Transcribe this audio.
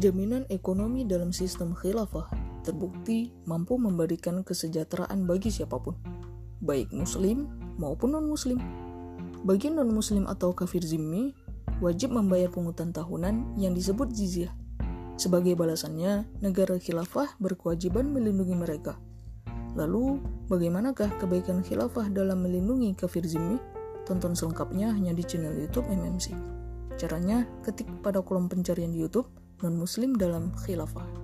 Jaminan ekonomi dalam sistem khilafah terbukti mampu memberikan kesejahteraan bagi siapa pun, baik muslim maupun non-muslim. Bagi non-muslim atau kafir zimmi, wajib membayar pungutan tahunan yang disebut jizyah. Sebagai balasannya, negara khilafah berkewajiban melindungi mereka. Lalu, bagaimanakah kebaikan khilafah dalam melindungi kafir zimmi? Tonton selengkapnya hanya di channel YouTube MMC. Caranya, ketik pada kolom pencarian di YouTube non-muslim dalam khilafah.